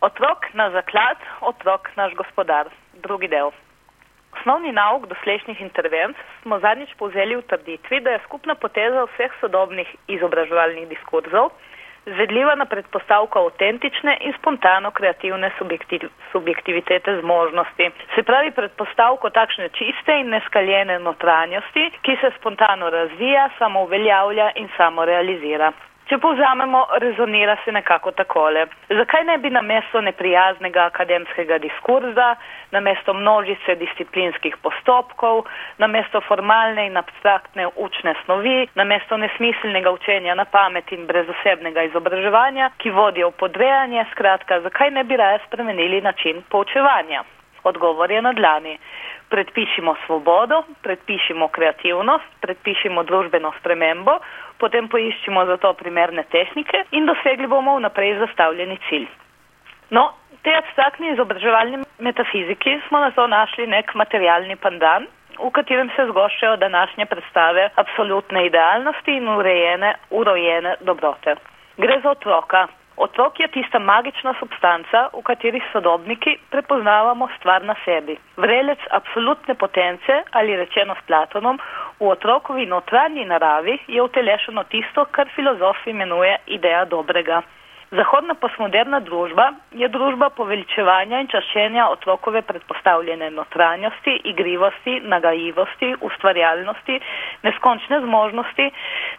Otrok na zaklad, otrok naš gospodar. Drugi del. Osnovni nauk doslejšnjih intervencij smo zadnjič povzeli v trditvi, da je skupna poteza vseh sodobnih izobraževalnih diskurzov zvedljiva na predpostavko avtentične in spontano kreativne subjektiv, subjektivitete zmožnosti. Se pravi predpostavko takšne čiste in neskaljene notranjosti, ki se spontano razvija, samo uveljavlja in samo realizira. Če povzamemo, rezonira se nekako takole. Zakaj ne bi namesto neprijaznega akademskega diskurza, namesto množice disciplinskih postopkov, namesto formalne in abstraktne učne snovi, namesto nesmiselnega učenja na pamet in brezosebnega izobraževanja, ki vodijo v podrejanje, skratka, zakaj ne bi raje spremenili način poučevanja? Odgovor je na dlani predpišimo svobodo, predpišimo kreativnost, predpišimo družbeno spremembo, potem poiščimo za to primerne tehnike in dosegli bomo vnaprej zastavljeni cilj. No, te abstraktni izobraževalni metafiziki smo na to našli nek materialni pandan, v katerem se zgoščajo današnje predstave absolutne idealnosti in urejene, urojene dobrote. Gre za otroka, Otrok je tista magična substanca, v kateri sodobniki prepoznavamo stvar na sebi. Vrelec absolutne potence ali rečeno s Platonom, v otrokovi notranji naravi je utelešeno tisto, kar filozof imenuje ideja dobrega. Zahodna postmoderna družba je družba poveličevanja in čaščenja otrokove predpostavljene notranjosti, igrivosti, nagajivosti, ustvarjalnosti, neskončne zmožnosti,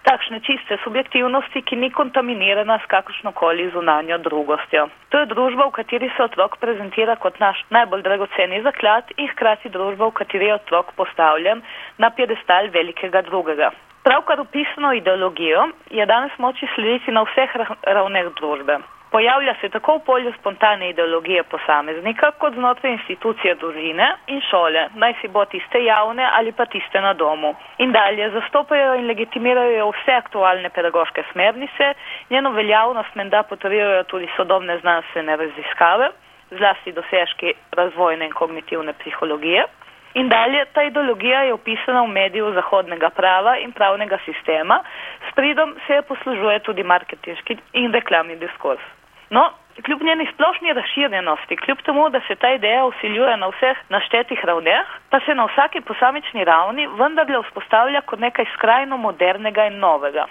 takšne čiste subjektivnosti, ki ni kontaminirana s kakršnokoli zunanjo drugostjo. To je družba, v kateri se otrok prezentira kot naš najbolj dragoceni zaklad in hkrati družba, v kateri je otrok postavljen na piedestal velikega drugega. Pravkar opisano ideologijo je danes moči slediti na vseh ravneh družbe. Pojavlja se tako v polju spontane ideologije posameznika, kot znotraj institucije družine in šole, naj si bo tiste javne ali pa tiste na domu. In dalje zastopajo in legitimirajo vse aktualne pedagoške smernice, njeno veljavnost menda potrjujejo tudi sodobne znanstvene raziskave, zlasti dosežki razvojne in kognitivne psihologije. In dalje, ta ideologija je opisana v mediju zahodnega prava in pravnega sistema, s pridom se je poslužuje tudi marketinški in reklamni diskurs. No, kljub njeni splošni razširjenosti, kljub temu, da se ta ideja usiljuje na vseh naštetih ravneh, pa se na vsaki posamični ravni vendarle vzpostavlja kot nekaj skrajno modernega in novega.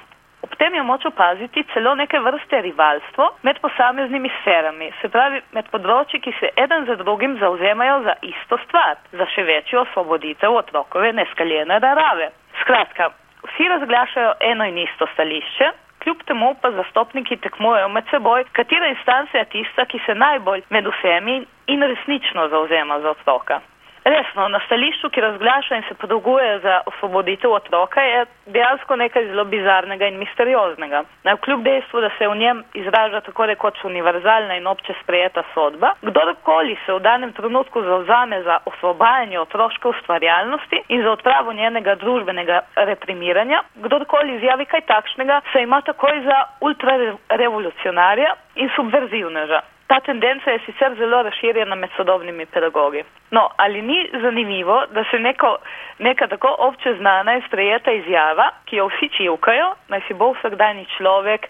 Ob tem je moč opaziti celo neke vrste rivalstvo med posameznimi sferami, se pravi med področji, ki se eden za drugim zauzemajo za isto stvar, za še večjo osvoboditev otrokove neskaljene narave. Skratka, vsi razglašajo eno in isto stališče, kljub temu pa zastopniki tekmujejo med seboj, katera instanca je tista, ki se najbolj med vsemi in resnično zauzema za otroka. Resno, na stališču, ki razglaša in se podolguje za osvoboditev otroka, je dejansko nekaj zelo bizarnega in misterioznega. Naj kljub dejstvu, da se v njem izraža tako rekoč univerzalna in obče sprejeta sodba, kdorkoli se v danem trenutku zauzame za osvobajanje otroške ustvarjalnosti in za odpravo njenega družbenega reprimiranja, kdorkoli izjavi kaj takšnega, se ima takoj za ultrarevolucionarja in subverzivneža. Ta tendenca je sicer zelo razširjena med sodobnimi pedagogi. No, ali ni zanimivo, da se neko, neka tako obče znana in sprejeta izjava, ki jo vsi čivkajo, naj si bo vsakdanji človek,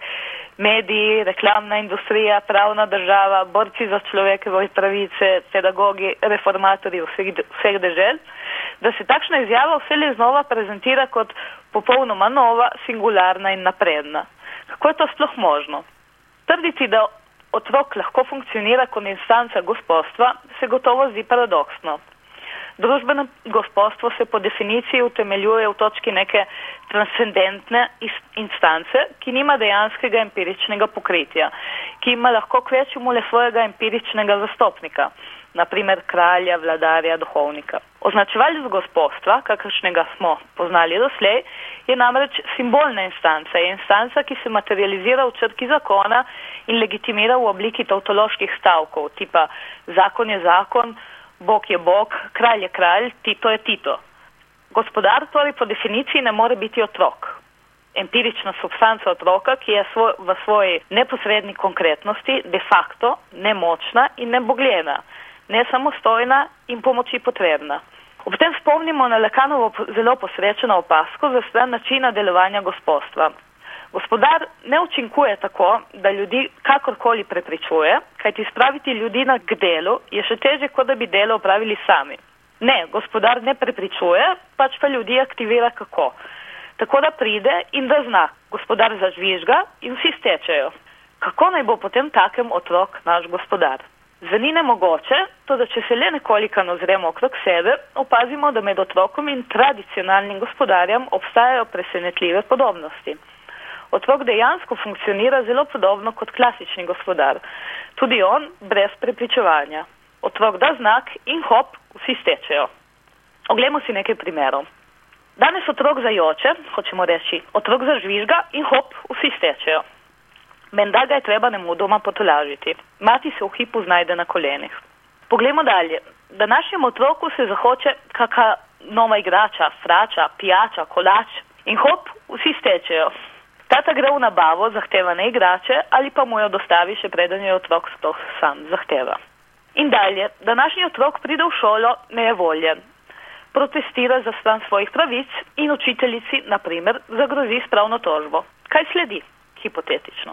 mediji, reklamna industrija, pravna država, borci za človekove pravice, pedagogi, reformatorji vseh, vseh dežel, da se takšna izjava vse znova prezentira kot popolnoma nova, singularna in napredna. Kako je to sploh možno? Trditi, da otrok lahko funkcionira kot instanca gospodstva, se gotovo zdi paradoksno. Družbeno gospodstvo se po definiciji utemeljuje v točki neke transcendentne instance, ki nima dejanskega empiričnega pokritja, ki ima lahko kvečemu le svojega empiričnega zastopnika naprimer kralja, vladarja, duhovnika. Označevalec gospodstva, kakršnega smo poznali doslej, je namreč simbolna instanca, je instanca, ki se materializira v črki zakona in legitimira v obliki tautoloških stavkov, tipa zakon je zakon, bog je bog, kralj je kralj, Tito je Tito. Gospodar torej po definiciji ne more biti otrok. Empirična substanca otroka, ki je svoj, v svoji neposredni konkretnosti de facto nemočna in nebogljena nesamostojna in pomoči potrebna. Ob tem spomnimo na Lekanovo zelo posrečeno opasko za stran načina delovanja gospodstva. Gospodar ne učinkuje tako, da ljudi kakorkoli prepričuje, kajti spraviti ljudi na k delu je še teže, kot da bi delo opravili sami. Ne, gospodar ne prepričuje, pač pa ljudi aktivira kako. Tako da pride in da zna, gospodar zažvižga in vsi stečejo. Kako naj bo potem takem otrok naš gospodar? Zveni nemogoče, to da če se le nekoliko ozremo okrog sebe, opazimo, da med otrokom in tradicionalnim gospodarjem obstajajo presenetljive podobnosti. Otrok dejansko funkcionira zelo podobno kot klasični gospodar. Tudi on brez prepričevanja. Otrok da znak in hop, vsi stečejo. Oglejmo si nekaj primerov. Danes otrok zajoče, hočemo reči, otrok zažvižga in hop, vsi stečejo. Menda ga je treba nemudoma potolažiti. Mati se v hipu znajde na kolenih. Poglejmo dalje. Današnjemu otroku se zahoče kakšna nova igrača, frača, pijača, kolač in hop, vsi stečejo. Tata gre v nabavo, zahteva ne igrače ali pa mu jo dostavi še preden je otrok sploh sam zahteva. In dalje, današnji otrok pride v šolo nejevoljen. Protestira za stran svojih pravic in učiteljici, na primer, zagrozi s pravno tožbo. Kaj sledi? Hipotetično.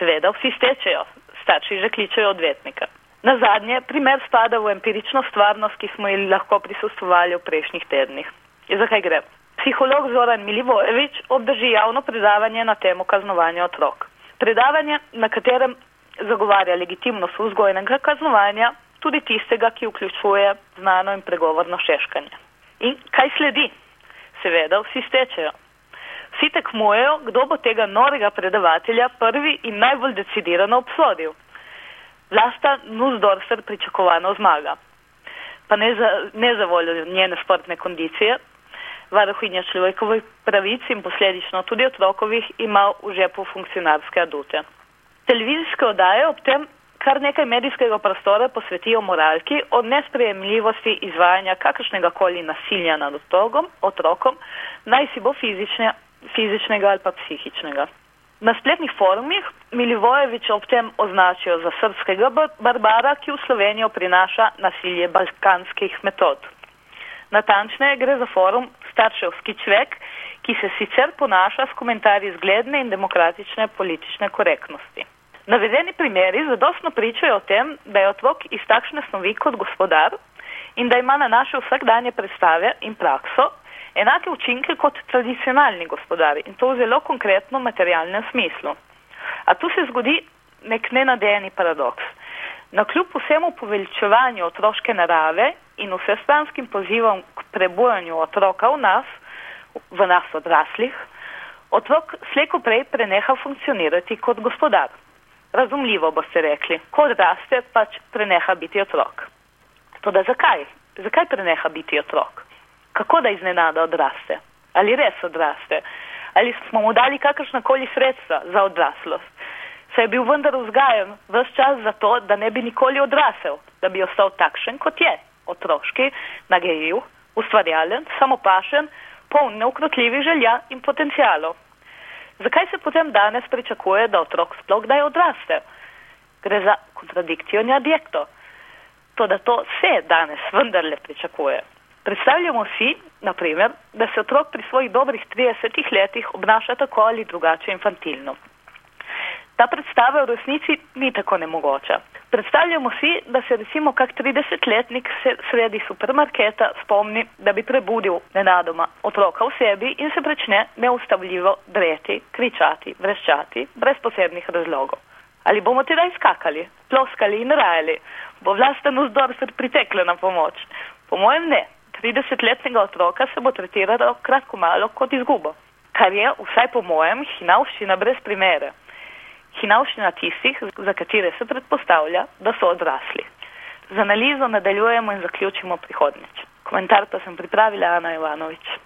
Seveda vsi stečejo, starši že kličejo odvetnika. Na zadnje, primer spada v empirično stvarnost, ki smo ji lahko prisustovali v prejšnjih tednih. In zakaj gre? Psiholog Zoran Milivojevič obdrži javno predavanje na temo kaznovanja otrok. Predavanje, na katerem zagovarja legitimnost vzgojnega kaznovanja, tudi tistega, ki vključuje znano in pregovorno šeškanje. In kaj sledi? Seveda vsi stečejo. Vsi tekmujejo, kdo bo tega norega predavatelja prvi in najbolj decidirano obsodil. Vlasta Nusdorfer pričakovano zmaga. Pa ne za, ne za voljo njene sportne kondicije, varuhinja človekovih pravic in posledično tudi otrokovih ima v žepu funkcionarske adute. Televizijske oddaje ob tem kar nekaj medijskega prostora posvetijo moralki o nesprejemljivosti izvajanja kakršnega koli nasilja nad otrokom, otrokom, naj si bo fizične fizičnega ali pa psihičnega. Na spletnih forumih Milivojevič ob tem označijo za srpskega barbara, ki v Slovenijo prinaša nasilje balkanskih metod. Natančneje gre za forum starševski čvek, ki se sicer ponaša s komentarji zgledne in demokratične politične korektnosti. Navedeni primeri zadostno pričajo o tem, da je otrok iz takšne snovi kot gospodar in da ima na naše vsakdanje predstave in prakso enake učinke kot tradicionalni gospodari in to v zelo konkretno materialnem smislu. A tu se zgodi nek nenadejeni paradoks. Na kljub vsemu poveličevanju otroške narave in vsestranskim pozivom k prebujanju otroka v nas, v nas odraslih, otrok sleko prej preneha funkcionirati kot gospodar. Razumljivo boste rekli, ko odraste, pač preneha biti otrok. Toda zakaj? Zakaj preneha biti otrok? Kako da iznenada odraste. Ali res odraste? Ali smo mu dali kakršnakoli sredstva za odraslost? Se je bil vendar vzgajen vse čas za to, da ne bi nikoli odrasel, da bi ostal takšen, kot je, otroški, nagejiv, ustvarjalen, samopašen, poln neukrotljivih želja in potencijalov. Zakaj se potem danes pričakuje, da otrok sploh kdaj odraste? Gre za kontradikcijo in adjekto. To, da to se danes vendarle pričakuje. Predstavljamo si, naprimer, da se otrok pri svojih dobrih 30 letih obnaša tako ali drugače infantilno. Ta predstava v resnici ni tako nemogoča. Predstavljamo si, da se recimo kak 30-letnik sredi supermarketa spomni, da bi prebudil nenadoma otroka v sebi in se začne neustavljivo dreti, kričati, vreščati, brez posebnih razlogov. Ali bomo teda izkakali, ploskali in rajali, bo vlasten vzdor se pritekla na pomoč? Po mojem ne. 30-letnega otroka se bo tretiralo kratko malo kot izgubo, kar je, vsaj po mojem, hinavščina brez primere. Hinavščina tistih, za katere se predpostavlja, da so odrasli. Z analizo nadaljujemo in zaključimo prihodnjič. Komentar pa sem pripravila Ana Ivanovič.